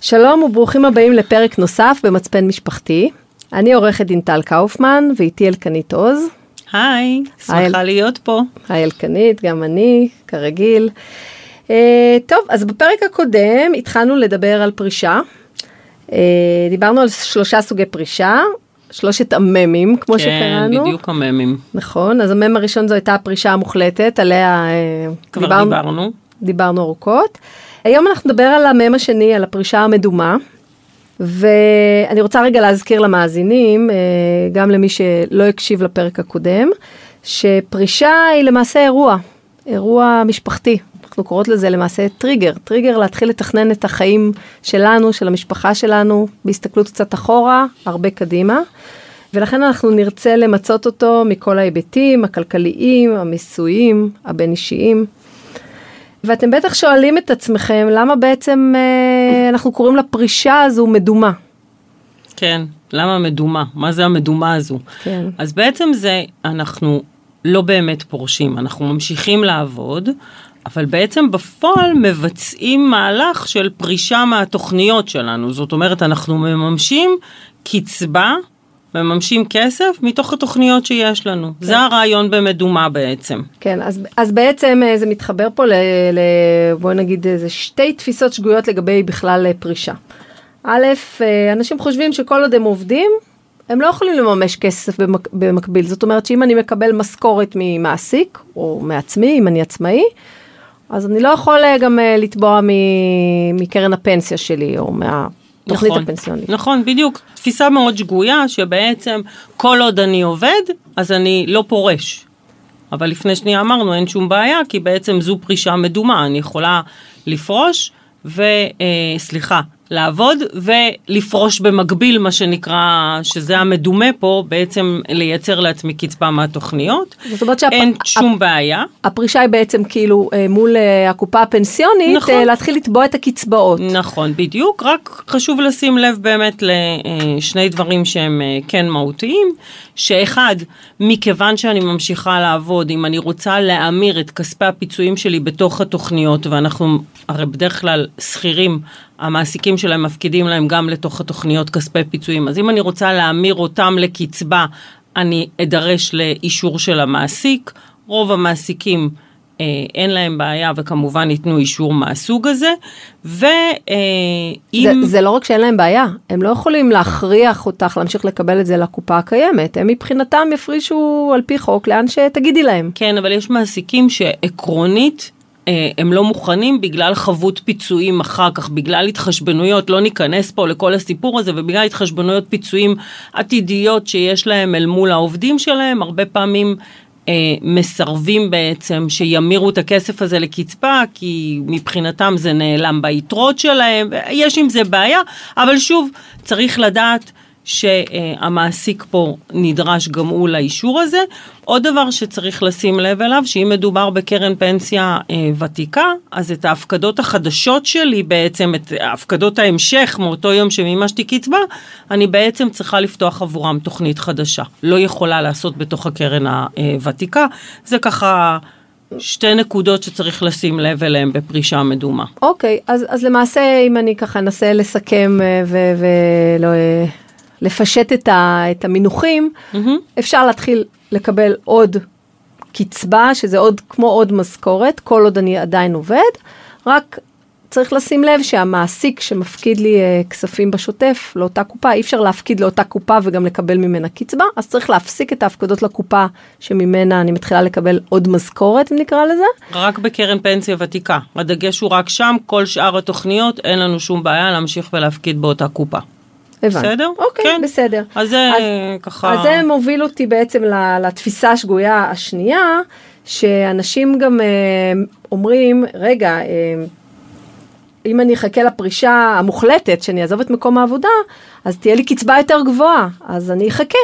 שלום וברוכים הבאים לפרק נוסף במצפן משפחתי. אני עורכת דין טל קאופמן ואיתי אלקנית עוז. היי, שמחה להיות פה. היי אלקנית, גם אני, כרגיל. Uh, טוב, אז בפרק הקודם התחלנו לדבר על פרישה. Uh, דיברנו על שלושה סוגי פרישה, שלושת הממים, כמו כן, שקראנו. כן, בדיוק הממים. נכון, אז המם הראשון זו הייתה הפרישה המוחלטת, עליה uh, כבר דיברנו. דיברנו. דיברנו ארוכות. היום אנחנו נדבר על המם השני, על הפרישה המדומה. ואני רוצה רגע להזכיר למאזינים, גם למי שלא הקשיב לפרק הקודם, שפרישה היא למעשה אירוע, אירוע משפחתי. אנחנו קוראות לזה למעשה טריגר, טריגר להתחיל לתכנן את החיים שלנו, של המשפחה שלנו, בהסתכלות קצת אחורה, הרבה קדימה. ולכן אנחנו נרצה למצות אותו מכל ההיבטים, הכלכליים, המיסויים, הבין אישיים. ואתם בטח שואלים את עצמכם, למה בעצם אה, אנחנו קוראים לפרישה הזו מדומה? כן, למה מדומה? מה זה המדומה הזו? כן. אז בעצם זה, אנחנו לא באמת פורשים, אנחנו ממשיכים לעבוד, אבל בעצם בפועל מבצעים מהלך של פרישה מהתוכניות שלנו. זאת אומרת, אנחנו מממשים קצבה, מממשים כסף מתוך התוכניות שיש לנו. כן. זה הרעיון במדומה בעצם. כן, אז, אז בעצם אה, זה מתחבר פה ל... ל בואי נגיד, איזה שתי תפיסות שגויות לגבי בכלל אה, פרישה. א', אה, אנשים חושבים שכל עוד הם עובדים, הם לא יכולים לממש כסף במק, במקביל. זאת אומרת שאם אני מקבל משכורת ממעסיק, או מעצמי, אם אני עצמאי, אז אני לא יכול גם לתבוע מקרן הפנסיה שלי, או מה... תוכנית נכון, הפנסיונית. נכון, בדיוק. תפיסה מאוד שגויה, שבעצם כל עוד אני עובד, אז אני לא פורש. אבל לפני שנייה אמרנו, אין שום בעיה, כי בעצם זו פרישה מדומה, אני יכולה לפרוש, וסליחה, אה, לעבוד ולפרוש במקביל, מה שנקרא, שזה המדומה פה, בעצם לייצר לעצמי קצבה מהתוכניות. זאת אומרת שהפ... אין שום הפ... בעיה. הפרישה היא בעצם כאילו אה, מול אה, הקופה הפנסיונית, נכון. אה, להתחיל לתבוע את הקצבאות. נכון, בדיוק, רק חשוב לשים לב באמת לשני דברים שהם כן מהותיים, שאחד, מכיוון שאני ממשיכה לעבוד, אם אני רוצה להמיר את כספי הפיצויים שלי בתוך התוכניות, ואנחנו הרי בדרך כלל שכירים, המעסיקים שלהם מפקידים להם גם לתוך התוכניות כספי פיצויים. אז אם אני רוצה להמיר אותם לקצבה, אני אדרש לאישור של המעסיק. רוב המעסיקים אה, אין להם בעיה וכמובן ייתנו אישור מהסוג הזה. ואם... אה, זה, זה לא רק שאין להם בעיה, הם לא יכולים להכריח אותך להמשיך לקבל את זה לקופה הקיימת, הם מבחינתם יפרישו על פי חוק לאן שתגידי להם. כן, אבל יש מעסיקים שעקרונית הם לא מוכנים בגלל חבות פיצויים אחר כך, בגלל התחשבנויות, לא ניכנס פה לכל הסיפור הזה, ובגלל התחשבנויות פיצויים עתידיות שיש להם אל מול העובדים שלהם, הרבה פעמים אה, מסרבים בעצם שימירו את הכסף הזה לקצבה, כי מבחינתם זה נעלם ביתרות שלהם, יש עם זה בעיה, אבל שוב, צריך לדעת שהמעסיק פה נדרש גם הוא לאישור הזה. עוד דבר שצריך לשים לב אליו, שאם מדובר בקרן פנסיה אה, ותיקה, אז את ההפקדות החדשות שלי בעצם, את הפקדות ההמשך מאותו יום שמימשתי קצבה, אני בעצם צריכה לפתוח עבורם תוכנית חדשה. לא יכולה לעשות בתוך הקרן הוותיקה. זה ככה... שתי נקודות שצריך לשים לב אליהן בפרישה מדומה. אוקיי, אז, אז למעשה אם אני ככה אנסה לסכם אה, ולא... לפשט את, ה, את המינוחים, mm-hmm. אפשר להתחיל לקבל עוד קצבה, שזה עוד כמו עוד משכורת, כל עוד אני עדיין עובד, רק צריך לשים לב שהמעסיק שמפקיד לי uh, כספים בשוטף לאותה קופה, אי אפשר להפקיד לאותה קופה וגם לקבל ממנה קצבה, אז צריך להפסיק את ההפקדות לקופה שממנה אני מתחילה לקבל עוד משכורת, אם נקרא לזה. רק בקרן פנסיה ותיקה, הדגש הוא רק שם, כל שאר התוכניות, אין לנו שום בעיה להמשיך ולהפקיד באותה קופה. הבנתי. בסדר? אוקיי, כן. בסדר. אז זה ככה... אז זה מוביל אותי בעצם לתפיסה השגויה השנייה, שאנשים גם אה, אומרים, רגע, אה, אם אני אחכה לפרישה המוחלטת, שאני אעזוב את מקום העבודה, אז תהיה לי קצבה יותר גבוהה, אז אני אחכה.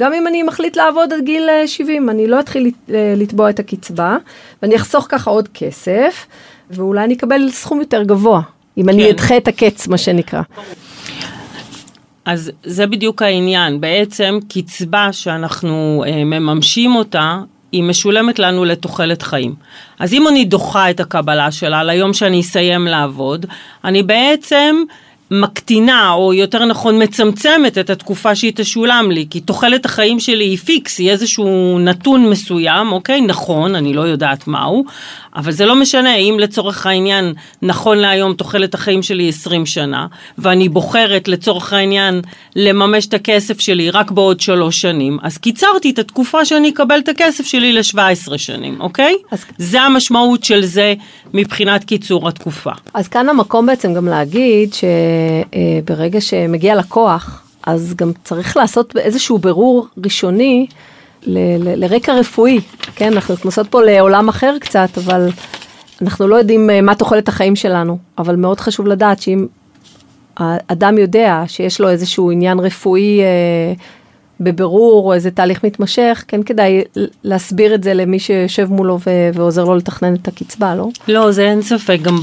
גם אם אני מחליט לעבוד עד גיל 70, אה, אני לא אתחיל לתבוע את הקצבה, ואני אחסוך ככה עוד כסף, ואולי אני אקבל סכום יותר גבוה, אם כן. אני אדחה את הקץ, מה שנקרא. אז זה בדיוק העניין, בעצם קצבה שאנחנו אה, מממשים אותה, היא משולמת לנו לתוחלת חיים. אז אם אני דוחה את הקבלה שלה ליום שאני אסיים לעבוד, אני בעצם מקטינה, או יותר נכון מצמצמת את התקופה שהיא תשולם לי, כי תוחלת החיים שלי היא פיקס, היא איזשהו נתון מסוים, אוקיי? נכון, אני לא יודעת מהו, אבל זה לא משנה, אם לצורך העניין, נכון להיום תוחלת החיים שלי 20 שנה, ואני בוחרת לצורך העניין לממש את הכסף שלי רק בעוד שלוש שנים, אז קיצרתי את התקופה שאני אקבל את הכסף שלי ל-17 שנים, אוקיי? אז... זה המשמעות של זה מבחינת קיצור התקופה. אז כאן המקום בעצם גם להגיד שברגע שמגיע לקוח, אז גם צריך לעשות איזשהו בירור ראשוני ל- ל- לרקע רפואי, כן, אנחנו נכנסות פה לעולם אחר קצת, אבל אנחנו לא יודעים אה, מה תוחלת החיים שלנו, אבל מאוד חשוב לדעת שאם האדם יודע שיש לו איזשהו עניין רפואי אה, בבירור או איזה תהליך מתמשך, כן כדאי להסביר את זה למי שיושב מולו ו- ועוזר לו לתכנן את הקצבה, לא? לא, זה אין ספק, גם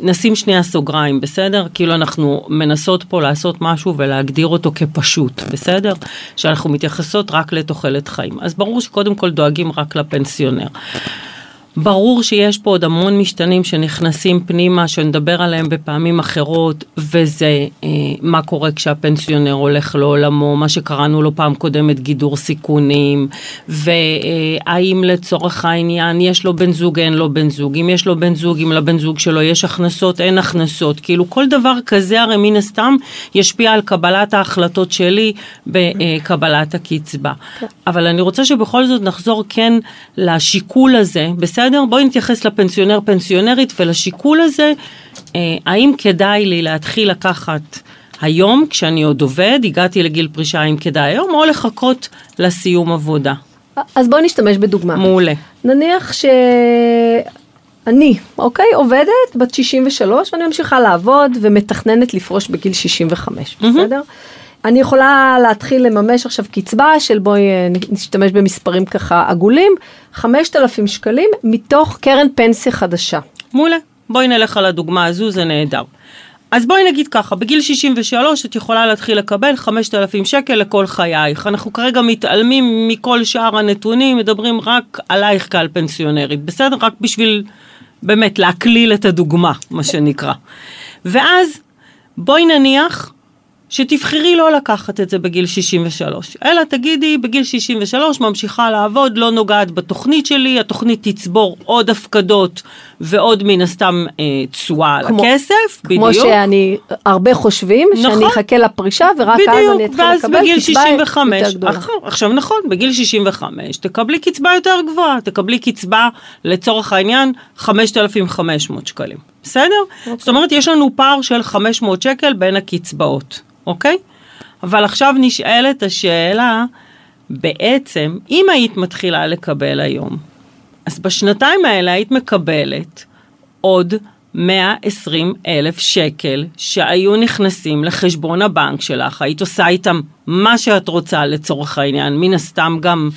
נשים שנייה סוגריים, בסדר? כאילו אנחנו מנסות פה לעשות משהו ולהגדיר אותו כפשוט, בסדר? שאנחנו מתייחסות רק לתוחלת חיים. אז ברור שקודם כל דואגים רק לפנסיונר. ברור שיש פה עוד המון משתנים שנכנסים פנימה, שנדבר עליהם בפעמים אחרות, וזה אה, מה קורה כשהפנסיונר הולך לעולמו, מה שקראנו לו פעם קודמת גידור סיכונים, והאם לצורך העניין יש לו בן זוג, אין לו בן זוג, אם יש לו בן זוג, אם לבן זוג שלו יש הכנסות, אין הכנסות, כאילו כל דבר כזה הרי מן הסתם ישפיע על קבלת ההחלטות שלי בקבלת הקצבה. כן. אבל אני רוצה שבכל זאת נחזור כן לשיקול הזה, בסדר? בסדר? בואי נתייחס לפנסיונר פנסיונרית ולשיקול הזה, אה, האם כדאי לי להתחיל לקחת היום, כשאני עוד עובד, הגעתי לגיל פרישה, האם כדאי היום, או לחכות לסיום עבודה. אז בואי נשתמש בדוגמה. מעולה. נניח שאני, אוקיי, עובדת, בת 63, ואני ממשיכה לעבוד ומתכננת לפרוש בגיל 65, mm-hmm. בסדר? אני יכולה להתחיל לממש עכשיו קצבה של בואי אה, נשתמש במספרים ככה עגולים, 5,000 שקלים מתוך קרן פנסיה חדשה. מעולה, בואי נלך על הדוגמה הזו, זה נהדר. אז בואי נגיד ככה, בגיל 63 את יכולה להתחיל לקבל 5,000 שקל לכל חייך. אנחנו כרגע מתעלמים מכל שאר הנתונים, מדברים רק עלייך כעל פנסיונרית, בסדר? רק בשביל באמת להקליל את הדוגמה, מה שנקרא. ואז בואי נניח שתבחרי לא לקחת את זה בגיל 63, אלא תגידי בגיל 63 ממשיכה לעבוד, לא נוגעת בתוכנית שלי, התוכנית תצבור עוד הפקדות ועוד מן הסתם אה, תשואה על הכסף, בדיוק. כמו שאני, הרבה חושבים נכון, שאני אחכה לפרישה ורק בדיוק, אז אני אתחיל לקבל קצבה 65, יותר גדולה. עכשיו, עכשיו נכון, בגיל 65 תקבלי קצבה יותר גבוהה, תקבלי קצבה לצורך העניין 5,500 שקלים, בסדר? אוקיי. זאת אומרת יש לנו פער של 500 שקל בין הקצבאות. אוקיי? אבל עכשיו נשאלת השאלה, בעצם, אם היית מתחילה לקבל היום, אז בשנתיים האלה היית מקבלת עוד 120 אלף שקל שהיו נכנסים לחשבון הבנק שלך, היית עושה איתם מה שאת רוצה לצורך העניין, מן הסתם גם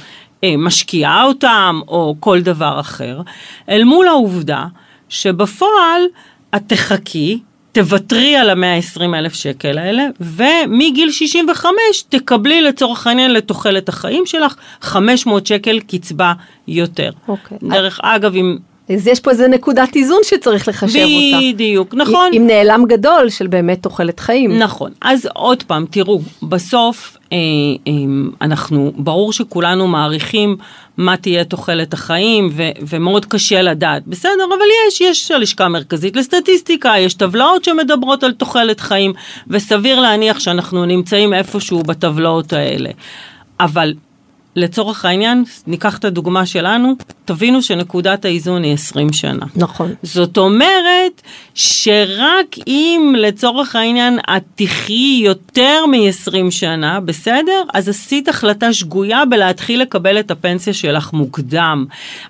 אה, משקיעה אותם או כל דבר אחר, אל מול העובדה שבפועל את תחכי תוותרי על ה-120 אלף שקל האלה, ומגיל 65 תקבלי לצורך העניין לתוחלת החיים שלך 500 שקל קצבה יותר. אוקיי. דרך אגב, אם אז יש פה איזה נקודת איזון שצריך לחשב בדיוק, אותה. בדיוק, נכון. עם נעלם גדול של באמת תוחלת חיים. נכון. אז עוד פעם, תראו, בסוף אה, אה, אנחנו, ברור שכולנו מעריכים מה תהיה תוחלת החיים, ו, ומאוד קשה לדעת, בסדר, אבל יש, יש הלשכה המרכזית לסטטיסטיקה, יש טבלאות שמדברות על תוחלת חיים, וסביר להניח שאנחנו נמצאים איפשהו בטבלאות האלה. אבל לצורך העניין, ניקח את הדוגמה שלנו, תבינו שנקודת האיזון היא 20 שנה. נכון. זאת אומרת שרק אם לצורך העניין את תחי יותר מ-20 שנה, בסדר? אז עשית החלטה שגויה בלהתחיל לקבל את הפנסיה שלך מוקדם.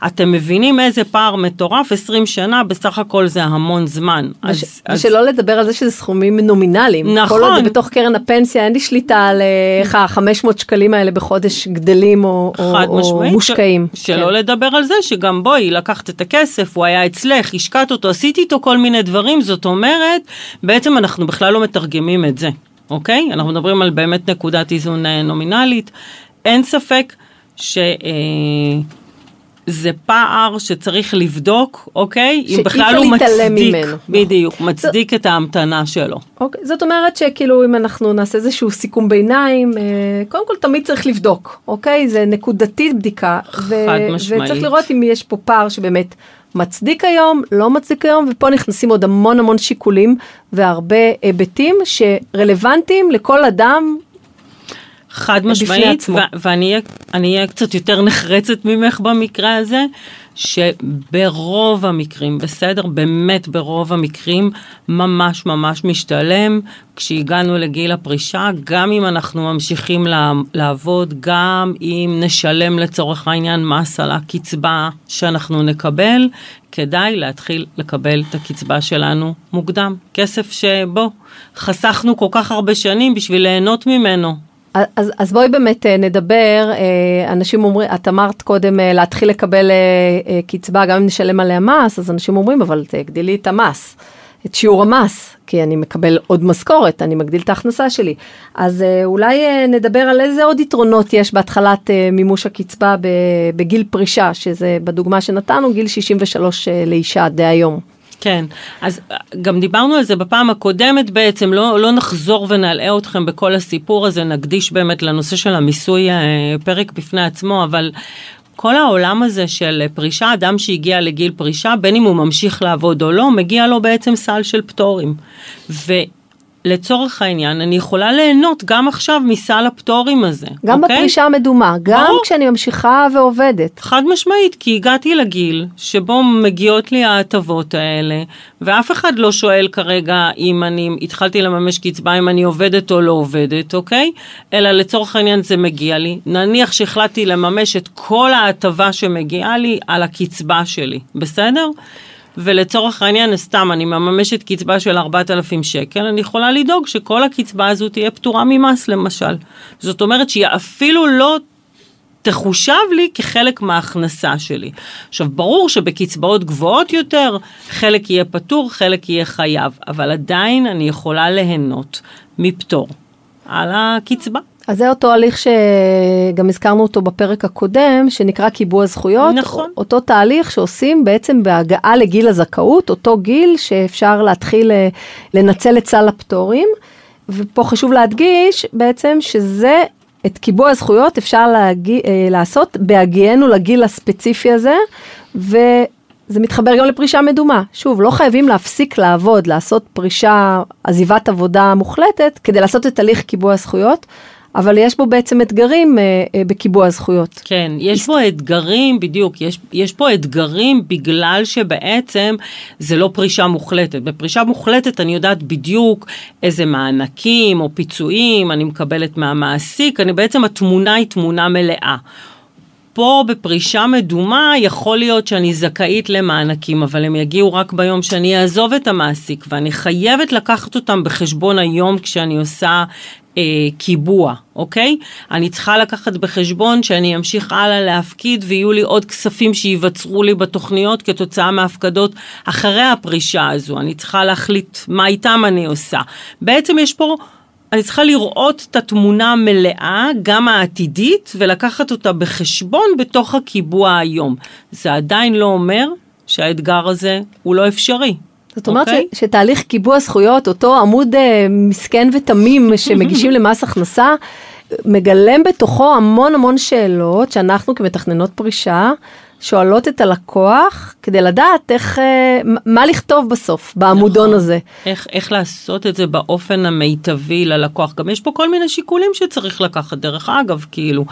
אתם מבינים איזה פער מטורף? 20 שנה בסך הכל זה המון זמן. וש, אז, ושלא אז... לדבר על זה שזה סכומים נומינליים. נכון. כל עוד זה בתוך קרן הפנסיה, אין לי שליטה על אה, איך ה-500 שקלים האלה בחודש גדלים. מושקעים או, או, או מושקעים. ש, שלא כן. לדבר על זה שגם בואי, לקחת את הכסף, הוא היה אצלך, השקעת אותו, עשית איתו כל מיני דברים, זאת אומרת, בעצם אנחנו בכלל לא מתרגמים את זה, אוקיי? אנחנו מדברים על באמת נקודת איזון אה, נומינלית. אין ספק ש... אה, זה פער שצריך לבדוק, אוקיי? אם בכלל הוא מצדיק, ממנו. בדיוק, מצדיק את ההמתנה שלו. אוקיי, זאת אומרת שכאילו אם אנחנו נעשה איזשהו סיכום ביניים, אה, קודם כל תמיד צריך לבדוק, אוקיי? זה נקודתית בדיקה. ו- חד משמעית. וצריך לראות אם יש פה פער שבאמת מצדיק היום, לא מצדיק היום, ופה נכנסים עוד המון המון שיקולים והרבה היבטים שרלוונטיים לכל אדם. חד משמעית, ואני אהיה- קצת יותר נחרצת ממך במקרה הזה, שברוב המקרים, בסדר? באמת ברוב המקרים, ממש ממש משתלם כשהגענו לגיל הפרישה, גם אם אנחנו ממשיכים לעבוד, גם אם נשלם לצורך העניין מס על הקצבה שאנחנו נקבל, כדאי להתחיל לקבל את הקצבה שלנו מוקדם. כסף שבו חסכנו כל כך הרבה שנים בשביל ליהנות ממנו. אז, אז בואי באמת אה, נדבר, אה, אנשים אומרים, את אמרת קודם אה, להתחיל לקבל קצבה גם אם נשלם עליה מס, אז אנשים אומרים, אבל תגדילי את המס, את שיעור המס, כי אני מקבל עוד משכורת, אני מגדיל את ההכנסה שלי. אז אולי נדבר על איזה עוד יתרונות יש בהתחלת מימוש הקצבה בגיל פרישה, שזה בדוגמה שנתנו, גיל 63 אה, לאישה דהיום. כן, אז אה, גם דיברנו על זה בפעם הקודמת בעצם, לא, לא נחזור ונלאה אתכם בכל הסיפור הזה, נקדיש באמת לנושא של המיסוי אה, פרק בפני עצמו, אבל כל העולם הזה של פרישה, אדם שהגיע לגיל פרישה, בין אם הוא ממשיך לעבוד או לא, מגיע לו בעצם סל של פטורים. ולצורך העניין, אני יכולה ליהנות גם עכשיו מסל הפטורים הזה. גם אוקיי? בפרישה המדומה, גם ברור. כשאני ממשיכה ועובדת. חד משמעית, כי הגעתי לגיל שבו מגיעות לי ההטבות האלה, ואף אחד לא שואל כרגע אם אני התחלתי לממש קצבה, אם אני עובדת או לא עובדת, אוקיי? אלא לצורך העניין זה מגיע לי. נניח שהחלטתי לממש את כל ההטבה שמגיעה לי על הקצבה שלי, בסדר? ולצורך העניין, סתם, אני מממשת קצבה של 4,000 שקל, אני יכולה לדאוג שכל הקצבה הזו תהיה פטורה ממס, למשל. זאת אומרת שהיא אפילו לא תחושב לי כחלק מההכנסה שלי. עכשיו, ברור שבקצבאות גבוהות יותר, חלק יהיה פטור, חלק יהיה חייב, אבל עדיין אני יכולה ליהנות מפטור על הקצבה. אז זה אותו הליך שגם הזכרנו אותו בפרק הקודם, שנקרא קיבוע זכויות. נכון. אותו תהליך שעושים בעצם בהגעה לגיל הזכאות, אותו גיל שאפשר להתחיל אה, לנצל את סל הפטורים. ופה חשוב להדגיש בעצם שזה, את קיבוע הזכויות אפשר להגיע, אה, לעשות בהגיענו לגיל הספציפי הזה, וזה מתחבר גם לפרישה מדומה. שוב, לא חייבים להפסיק לעבוד, לעשות פרישה, עזיבת עבודה מוחלטת, כדי לעשות את הליך קיבוע הזכויות. אבל יש בו בעצם אתגרים אה, אה, בקיבוע הזכויות. כן, יש פה אתגרים, בדיוק, יש, יש פה אתגרים בגלל שבעצם זה לא פרישה מוחלטת. בפרישה מוחלטת אני יודעת בדיוק איזה מענקים או פיצויים אני מקבלת מהמעסיק, אני בעצם התמונה היא תמונה מלאה. פה בפרישה מדומה יכול להיות שאני זכאית למענקים, אבל הם יגיעו רק ביום שאני אעזוב את המעסיק, ואני חייבת לקחת אותם בחשבון היום כשאני עושה אה, קיבוע, אוקיי? אני צריכה לקחת בחשבון שאני אמשיך הלאה להפקיד ויהיו לי עוד כספים שייווצרו לי בתוכניות כתוצאה מהפקדות אחרי הפרישה הזו. אני צריכה להחליט מה איתם אני עושה. בעצם יש פה... אני צריכה לראות את התמונה המלאה, גם העתידית, ולקחת אותה בחשבון בתוך הקיבוע היום. זה עדיין לא אומר שהאתגר הזה הוא לא אפשרי. זאת אומרת אוקיי? ש- שתהליך קיבוע זכויות, אותו עמוד אה, מסכן ותמים שמגישים למס הכנסה, מגלם בתוכו המון המון שאלות שאנחנו כמתכננות פרישה שואלות את הלקוח כדי לדעת איך, אה, מה לכתוב בסוף בעמודון נכון. הזה. איך, איך לעשות את זה באופן המיטבי ללקוח. גם יש פה כל מיני שיקולים שצריך לקחת. דרך אגב, כאילו,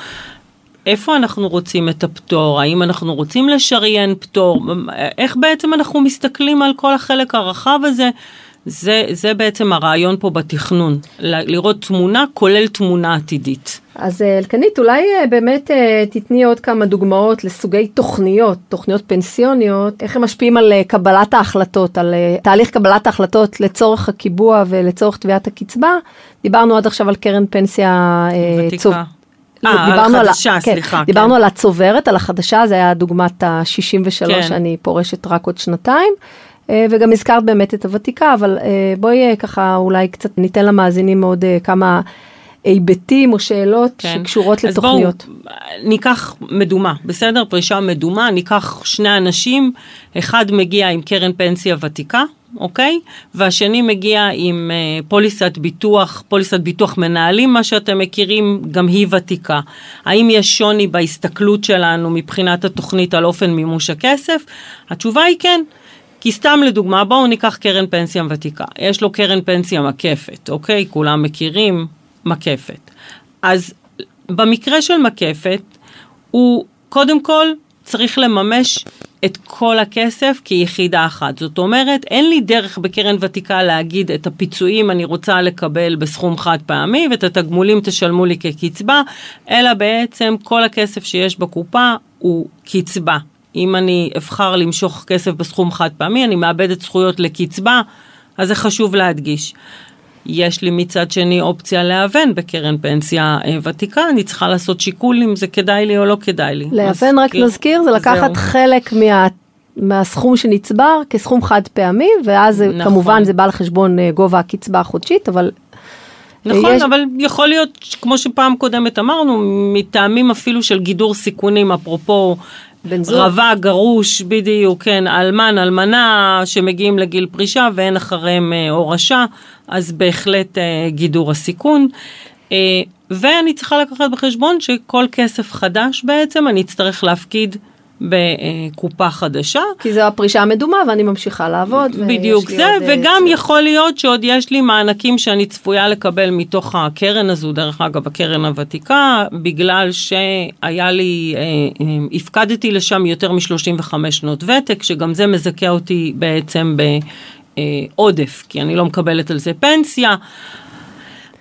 איפה אנחנו רוצים את הפטור? האם אנחנו רוצים לשריין פטור? איך בעצם אנחנו מסתכלים על כל החלק הרחב הזה? זה, זה בעצם הרעיון פה בתכנון, לראות תמונה כולל תמונה עתידית. אז אה, אלקנית, אולי אה, באמת אה, תתני עוד כמה דוגמאות לסוגי תוכניות, תוכניות פנסיוניות, איך הם משפיעים על קבלת ההחלטות, על תהליך קבלת ההחלטות לצורך הקיבוע ולצורך תביעת הקצבה. דיברנו עד עכשיו על קרן פנסיה ותיקה. צוב- לא, על דיברנו החדשה, ה- כן, סליחה, דיברנו כן. על הצוברת, על החדשה, זה היה דוגמת ה-63, כן. אני פורשת רק עוד שנתיים. אה, וגם הזכרת באמת את הוותיקה, אבל אה, בואי אה, ככה אולי קצת ניתן למאזינים עוד כמה היבטים או שאלות כן. שקשורות אז לתוכניות. בואו ניקח מדומה, בסדר? פרישה מדומה, ניקח שני אנשים, אחד מגיע עם קרן פנסיה ותיקה, אוקיי? והשני מגיע עם אה, פוליסת ביטוח, פוליסת ביטוח מנהלים, מה שאתם מכירים, גם היא ותיקה. האם יש שוני בהסתכלות שלנו מבחינת התוכנית על אופן מימוש הכסף? התשובה היא כן. כי סתם לדוגמה, בואו ניקח קרן פנסיה ותיקה. יש לו קרן פנסיה מקפת, אוקיי? כולם מכירים מקפת. אז במקרה של מקפת, הוא קודם כל צריך לממש את כל הכסף כיחידה אחת. זאת אומרת, אין לי דרך בקרן ותיקה להגיד את הפיצויים אני רוצה לקבל בסכום חד פעמי ואת התגמולים תשלמו לי כקצבה, אלא בעצם כל הכסף שיש בקופה הוא קצבה. אם אני אבחר למשוך כסף בסכום חד פעמי, אני מאבדת זכויות לקצבה, אז זה חשוב להדגיש. יש לי מצד שני אופציה להוון בקרן פנסיה אה, ותיקה, אני צריכה לעשות שיקול אם זה כדאי לי או לא כדאי לי. להוון, רק כאילו, נזכיר, זה לקחת זהו. חלק מה... מהסכום שנצבר כסכום חד פעמי, ואז נכון. כמובן זה בא לחשבון אה, גובה הקצבה החודשית, אבל נכון, יש- אבל יכול להיות, כמו שפעם קודמת אמרנו, מטעמים אפילו של גידור סיכונים, אפרופו בן זוג. רווק, גרוש, בדיוק, כן, אלמן, אלמנה, שמגיעים לגיל פרישה ואין אחריהם אה, הורשה, אז בהחלט אה, גידור הסיכון. אה, ואני צריכה לקחת בחשבון שכל כסף חדש בעצם אני אצטרך להפקיד בקופה חדשה. כי זו הפרישה המדומה ואני ממשיכה לעבוד. בדיוק זה, אה, וגם צורך. יכול להיות שעוד יש לי מענקים שאני צפויה לקבל מתוך הקרן הזו, דרך אגב, הקרן הוותיקה, בגלל שהיה לי, אה, אה, הפקדתי לשם יותר מ-35 שנות ותק, שגם זה מזכה אותי בעצם בעודף, כי אני לא מקבלת על זה פנסיה.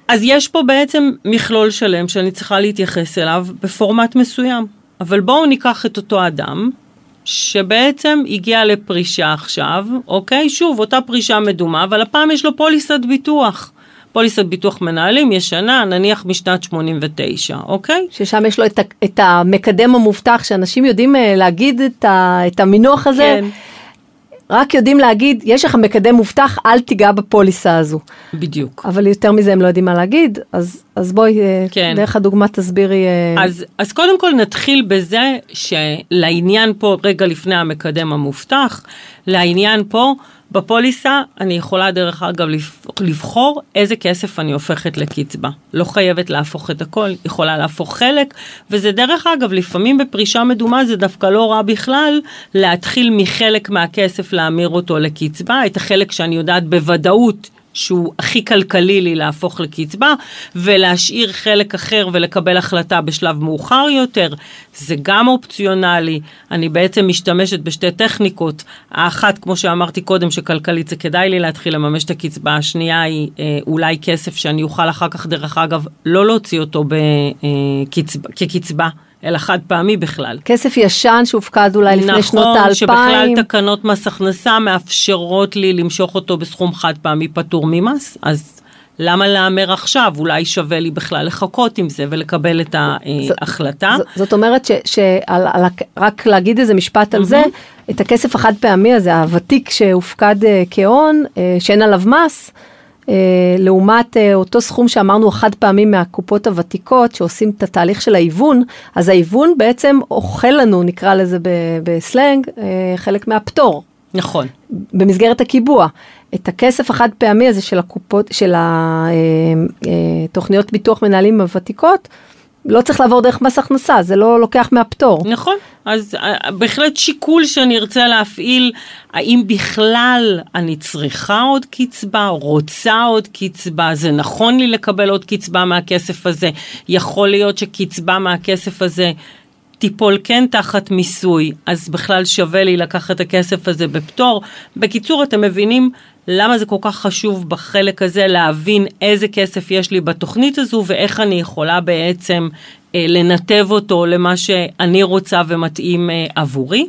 אז יש פה בעצם מכלול שלם שאני צריכה להתייחס אליו בפורמט מסוים. אבל בואו ניקח את אותו אדם, שבעצם הגיע לפרישה עכשיו, אוקיי? שוב, אותה פרישה מדומה, אבל הפעם יש לו פוליסת ביטוח. פוליסת ביטוח מנהלים ישנה, נניח משנת 89, אוקיי? ששם יש לו את, את המקדם המובטח, שאנשים יודעים אה, להגיד את, ה, את המינוח הזה, כן. רק יודעים להגיד, יש לך מקדם מובטח, אל תיגע בפוליסה הזו. בדיוק. אבל יותר מזה הם לא יודעים מה להגיד, אז, אז בואי, אה, כן. דרך הדוגמה תסבירי. אה, אז, אז קודם כל נתחיל בזה שלעניין פה, רגע לפני המקדם המובטח, לעניין פה, בפוליסה אני יכולה דרך אגב לבח- לבחור איזה כסף אני הופכת לקצבה. לא חייבת להפוך את הכל, יכולה להפוך חלק, וזה דרך אגב, לפעמים בפרישה מדומה זה דווקא לא רע בכלל להתחיל מחלק מהכסף להמיר אותו לקצבה, את החלק שאני יודעת בוודאות. שהוא הכי כלכלי לי להפוך לקצבה, ולהשאיר חלק אחר ולקבל החלטה בשלב מאוחר יותר, זה גם אופציונלי. אני בעצם משתמשת בשתי טכניקות, האחת, כמו שאמרתי קודם, שכלכלית זה כדאי לי להתחיל לממש את הקצבה, השנייה היא אה, אולי כסף שאני אוכל אחר כך, דרך אגב, לא להוציא אותו בקצבה, כקצבה. אלא חד פעמי בכלל. כסף ישן שהופקד אולי לפני שנות נכון, האלפיים. שבכלל תקנות מס הכנסה מאפשרות לי למשוך אותו בסכום חד פעמי פטור ממס, אז למה להמר עכשיו? אולי שווה לי בכלל לחכות עם זה ולקבל את ההחלטה. ז- זאת אומרת ש, שעל, על, הכ- רק להגיד איזה משפט על זה, את הכסף החד פעמי הזה, הוותיק שהופקד אה, כהון, אה, שאין עליו מס, לעומת אה, אותו סכום שאמרנו החד פעמי מהקופות הוותיקות שעושים את התהליך של ההיוון, אז ההיוון בעצם אוכל לנו, נקרא לזה בסלנג, אה, חלק מהפטור. נכון. במסגרת הקיבוע. את הכסף החד פעמי הזה של הקופות, של התוכניות ביטוח מנהלים הוותיקות, לא צריך לעבור דרך מס הכנסה, זה לא לוקח מהפטור. נכון, אז אה, בהחלט שיקול שאני ארצה להפעיל, האם בכלל אני צריכה עוד קצבה, רוצה עוד קצבה, זה נכון לי לקבל עוד קצבה מהכסף הזה, יכול להיות שקצבה מהכסף הזה תיפול כן תחת מיסוי, אז בכלל שווה לי לקחת את הכסף הזה בפטור. בקיצור, אתם מבינים למה זה כל כך חשוב בחלק הזה להבין איזה כסף יש לי בתוכנית הזו ואיך אני יכולה בעצם אה, לנתב אותו למה שאני רוצה ומתאים אה, עבורי.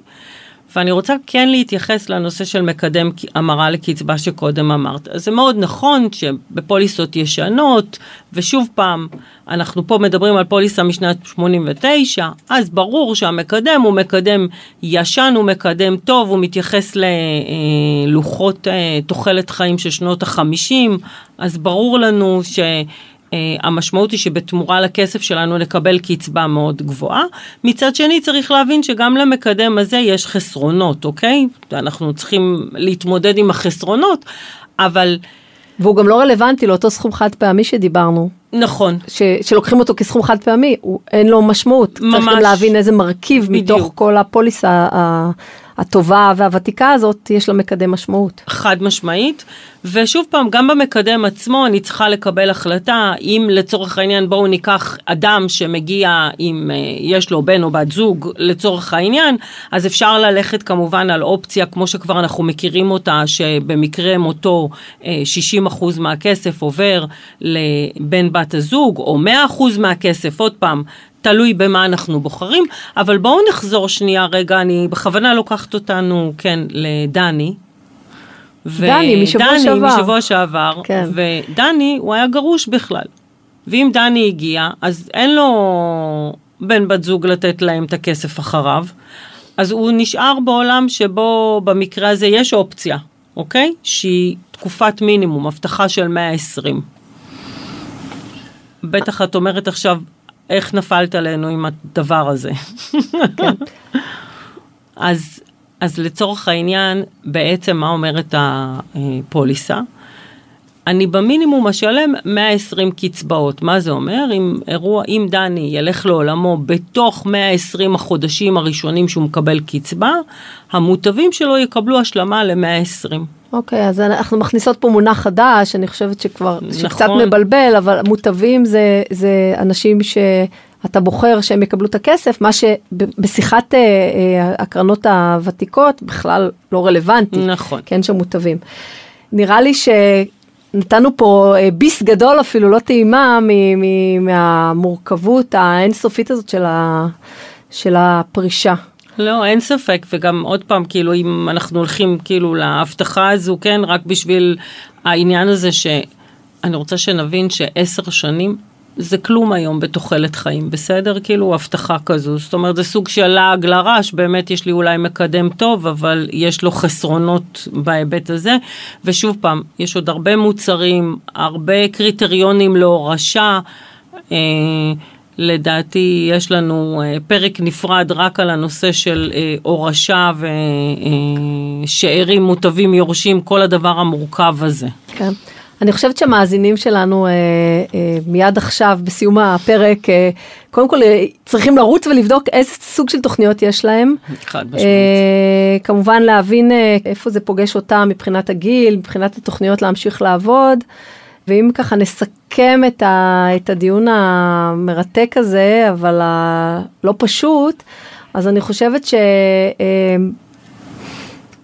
ואני רוצה כן להתייחס לנושא של מקדם המרה לקצבה שקודם אמרת. אז זה מאוד נכון שבפוליסות ישנות, ושוב פעם, אנחנו פה מדברים על פוליסה משנת 89, אז ברור שהמקדם הוא מקדם ישן, הוא מקדם טוב, הוא מתייחס ללוחות תוחלת חיים של שנות ה-50, אז ברור לנו ש... המשמעות היא שבתמורה לכסף שלנו נקבל קצבה מאוד גבוהה. מצד שני צריך להבין שגם למקדם הזה יש חסרונות, אוקיי? אנחנו צריכים להתמודד עם החסרונות, אבל... והוא גם לא רלוונטי לאותו סכום חד פעמי שדיברנו. נכון. ש, שלוקחים אותו כסכום חד פעמי, הוא, אין לו משמעות. ממש. צריך גם להבין איזה מרכיב בדיוק. מתוך כל הפוליסה הטובה והוותיקה הזאת, יש לה מקדם משמעות. חד משמעית, ושוב פעם, גם במקדם עצמו אני צריכה לקבל החלטה, אם לצורך העניין בואו ניקח אדם שמגיע אם אה, יש לו בן או בת זוג לצורך העניין, אז אפשר ללכת כמובן על אופציה כמו שכבר אנחנו מכירים אותה, שבמקרה מותו 60% אה, מהכסף עובר לבן בת הזוג, או 100% מהכסף, עוד פעם, תלוי במה אנחנו בוחרים, אבל בואו נחזור שנייה רגע, אני בכוונה לוקחת אותנו, כן, לדני. דני, משבוע דני, שעבר. דני, משבוע שעבר, כן. ודני, הוא היה גרוש בכלל. ואם דני הגיע, אז אין לו בן בת זוג לתת להם את הכסף אחריו, אז הוא נשאר בעולם שבו במקרה הזה יש אופציה, אוקיי? שהיא תקופת מינימום, הבטחה של 120. בטח את אומרת עכשיו, איך נפלת עלינו עם הדבר הזה. כן. אז, אז לצורך העניין, בעצם מה אומרת הפוליסה? אני במינימום אשלם 120 קצבאות. מה זה אומר? אם אירוע, אם דני ילך לעולמו בתוך 120 החודשים הראשונים שהוא מקבל קצבה, המוטבים שלו יקבלו השלמה ל-120. אוקיי, okay, אז אנחנו מכניסות פה מונח חדש, אני חושבת שכבר, נכון. שקצת מבלבל, אבל מוטבים זה, זה אנשים שאתה בוחר שהם יקבלו את הכסף, מה שבשיחת אה, אה, הקרנות הוותיקות בכלל לא רלוונטי. נכון. כן, שמוטבים. נראה לי שנתנו פה אה, ביס גדול אפילו, לא טעימה, מהמורכבות האינסופית הזאת של, ה, של הפרישה. לא, אין ספק, וגם עוד פעם, כאילו, אם אנחנו הולכים כאילו להבטחה הזו, כן, רק בשביל העניין הזה שאני רוצה שנבין שעשר שנים זה כלום היום בתוחלת חיים, בסדר? כאילו הבטחה כזו, זאת אומרת זה סוג של לעג לרש, באמת יש לי אולי מקדם טוב, אבל יש לו חסרונות בהיבט הזה, ושוב פעם, יש עוד הרבה מוצרים, הרבה קריטריונים להורשה. אה, לדעתי יש לנו אה, פרק נפרד רק על הנושא של אה, הורשה ושאירים מוטבים יורשים, כל הדבר המורכב הזה. כן. אני חושבת שהמאזינים שלנו אה, אה, מיד עכשיו, בסיום הפרק, אה, קודם כל אה, צריכים לרוץ ולבדוק איזה סוג של תוכניות יש להם. חד משמעית. אה, כמובן להבין אה, איפה זה פוגש אותם מבחינת הגיל, מבחינת התוכניות להמשיך לעבוד. ואם ככה נסכם את, ה, את הדיון המרתק הזה, אבל הלא פשוט, אז אני חושבת ש... אה,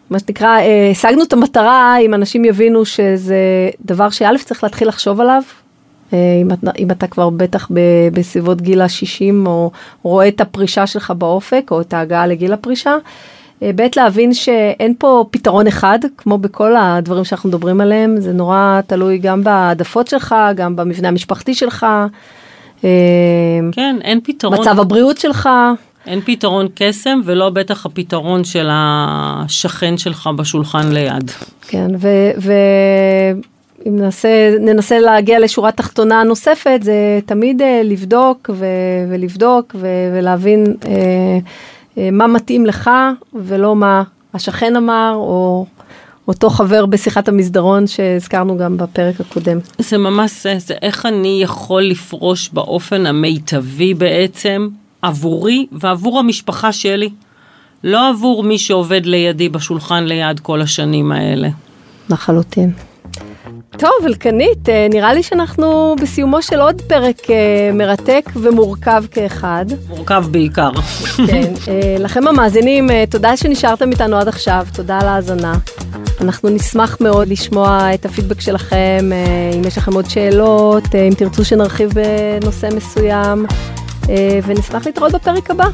מה שנקרא, אה, השגנו את המטרה אם אנשים יבינו שזה דבר שא' צריך להתחיל לחשוב עליו, אה, אם, אם אתה כבר בטח בסביבות גיל ה-60 או רואה את הפרישה שלך באופק או את ההגעה לגיל הפרישה. אה, ב' להבין שאין פה פתרון אחד, כמו בכל הדברים שאנחנו מדברים עליהם, זה נורא תלוי גם בהעדפות שלך, גם במבנה המשפחתי שלך. כן, אין פתרון. מצב הבריאות שלך. אין פתרון קסם ולא בטח הפתרון של השכן שלך בשולחן ליד. כן, ואם ננסה, ננסה להגיע לשורה תחתונה נוספת, זה תמיד uh, לבדוק ו, ולבדוק ו, ולהבין uh, מה מתאים לך ולא מה השכן אמר או אותו חבר בשיחת המסדרון שהזכרנו גם בפרק הקודם. זה ממש זה, זה איך אני יכול לפרוש באופן המיטבי בעצם עבורי ועבור המשפחה שלי, לא עבור מי שעובד לידי בשולחן ליד כל השנים האלה. לחלוטין. טוב, אלקנית, אה, נראה לי שאנחנו בסיומו של עוד פרק אה, מרתק ומורכב כאחד. מורכב בעיקר. כן, אה, לכם המאזינים, תודה שנשארתם איתנו עד עכשיו, תודה על ההאזנה. אנחנו נשמח מאוד לשמוע את הפידבק שלכם, אם יש לכם עוד שאלות, אם תרצו שנרחיב בנושא מסוים. ונשמח להתראות בפרק הבא.